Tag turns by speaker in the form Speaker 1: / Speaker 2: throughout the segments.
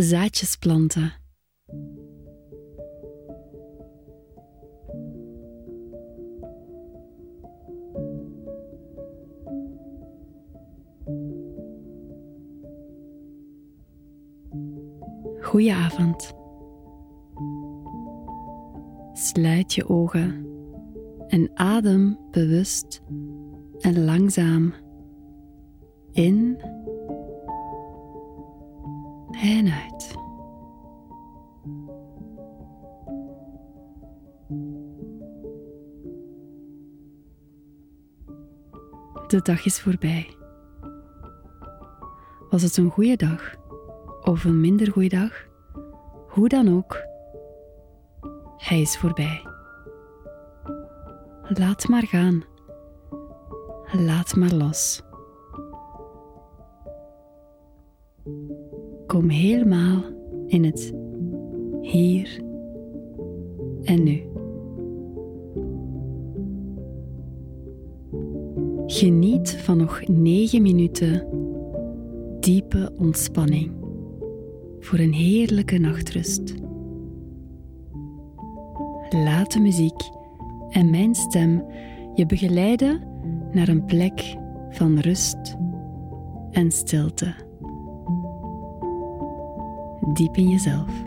Speaker 1: Zaadjes planten. Goedenavond. Sluit je ogen en adem bewust en langzaam in en uit. De dag is voorbij. Was het een goede dag of een minder goede dag? Hoe dan ook, hij is voorbij. Laat maar gaan. Laat maar los. Kom helemaal in het hier en nu. Geniet van nog negen minuten diepe ontspanning voor een heerlijke nachtrust. Laat de muziek en mijn stem je begeleiden naar een plek van rust en stilte. Diep in jezelf.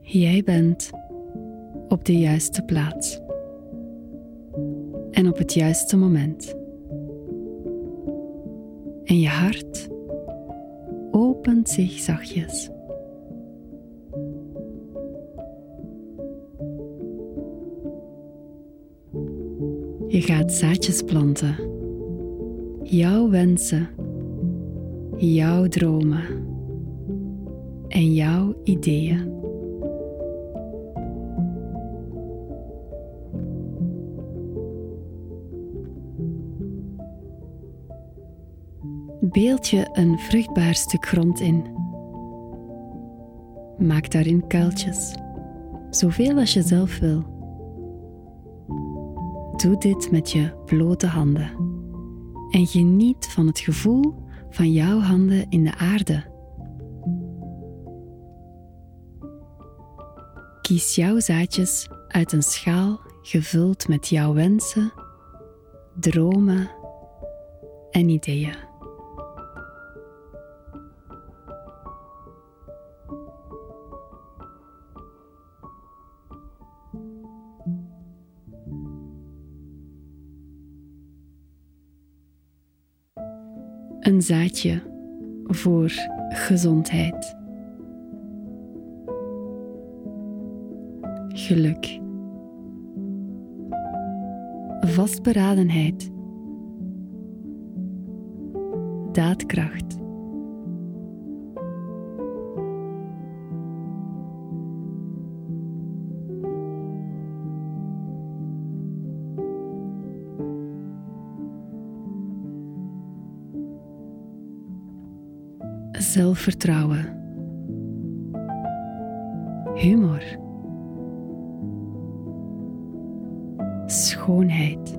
Speaker 1: Jij bent op de juiste plaats en op het juiste moment. En je hart opent zich zachtjes. Je gaat zaadjes planten. Jouw wensen, jouw dromen en jouw ideeën. beeld je een vruchtbaar stuk grond in. Maak daarin kuiltjes, zoveel als je zelf wil. Doe dit met je blote handen en geniet van het gevoel van jouw handen in de aarde. Kies jouw zaadjes uit een schaal gevuld met jouw wensen, dromen en ideeën. Een zaadje voor gezondheid. Geluk. Vastberadenheid. Daadkracht. Zelfvertrouwen, humor, schoonheid.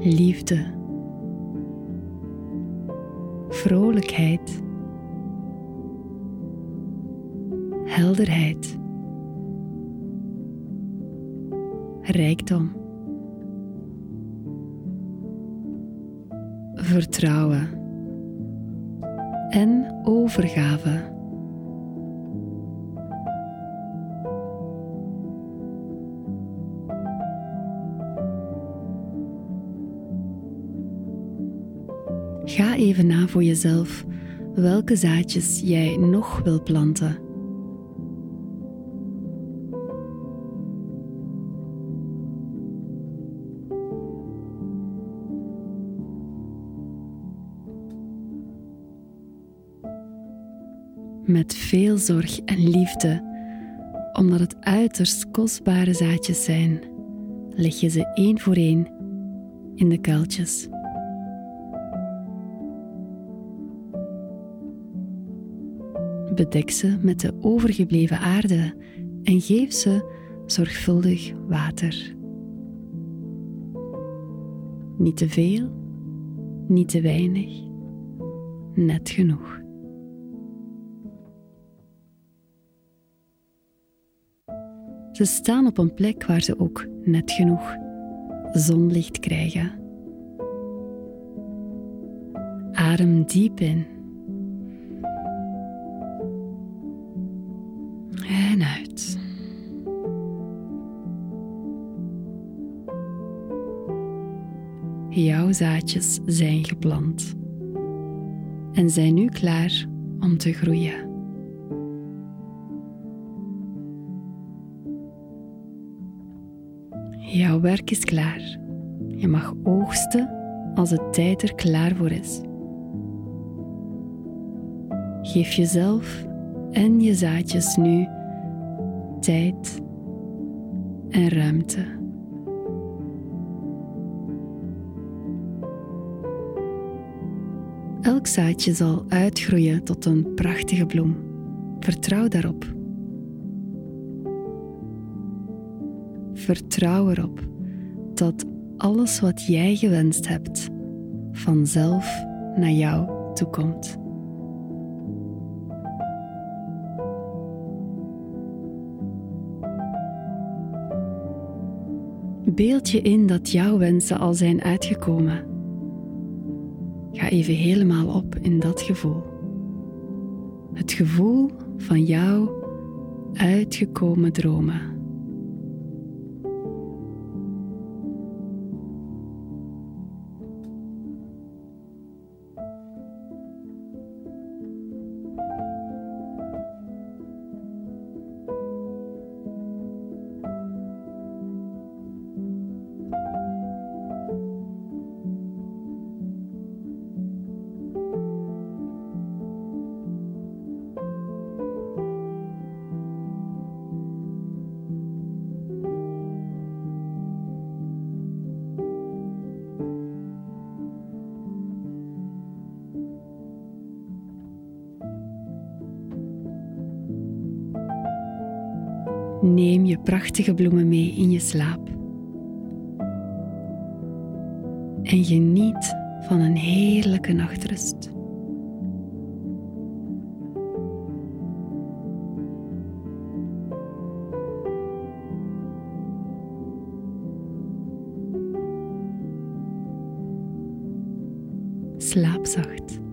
Speaker 1: Liefde, vrolijkheid, helderheid, rijkdom. Vertrouwen en overgave. Ga even na voor jezelf welke zaadjes jij nog wil planten. Met veel zorg en liefde, omdat het uiterst kostbare zaadjes zijn, leg je ze één voor één in de kuiltjes. Bedek ze met de overgebleven aarde en geef ze zorgvuldig water. Niet te veel, niet te weinig, net genoeg. Ze staan op een plek waar ze ook net genoeg zonlicht krijgen. Adem diep in. En uit. Jouw zaadjes zijn geplant en zijn nu klaar om te groeien. Jouw werk is klaar. Je mag oogsten als de tijd er klaar voor is. Geef jezelf en je zaadjes nu tijd en ruimte. Elk zaadje zal uitgroeien tot een prachtige bloem. Vertrouw daarop. Vertrouw erop dat alles wat jij gewenst hebt vanzelf naar jou toekomt. Beeld je in dat jouw wensen al zijn uitgekomen. Ga even helemaal op in dat gevoel. Het gevoel van jouw uitgekomen dromen. Neem je prachtige bloemen mee in je slaap. En geniet van een heerlijke nachtrust. Slaap zacht.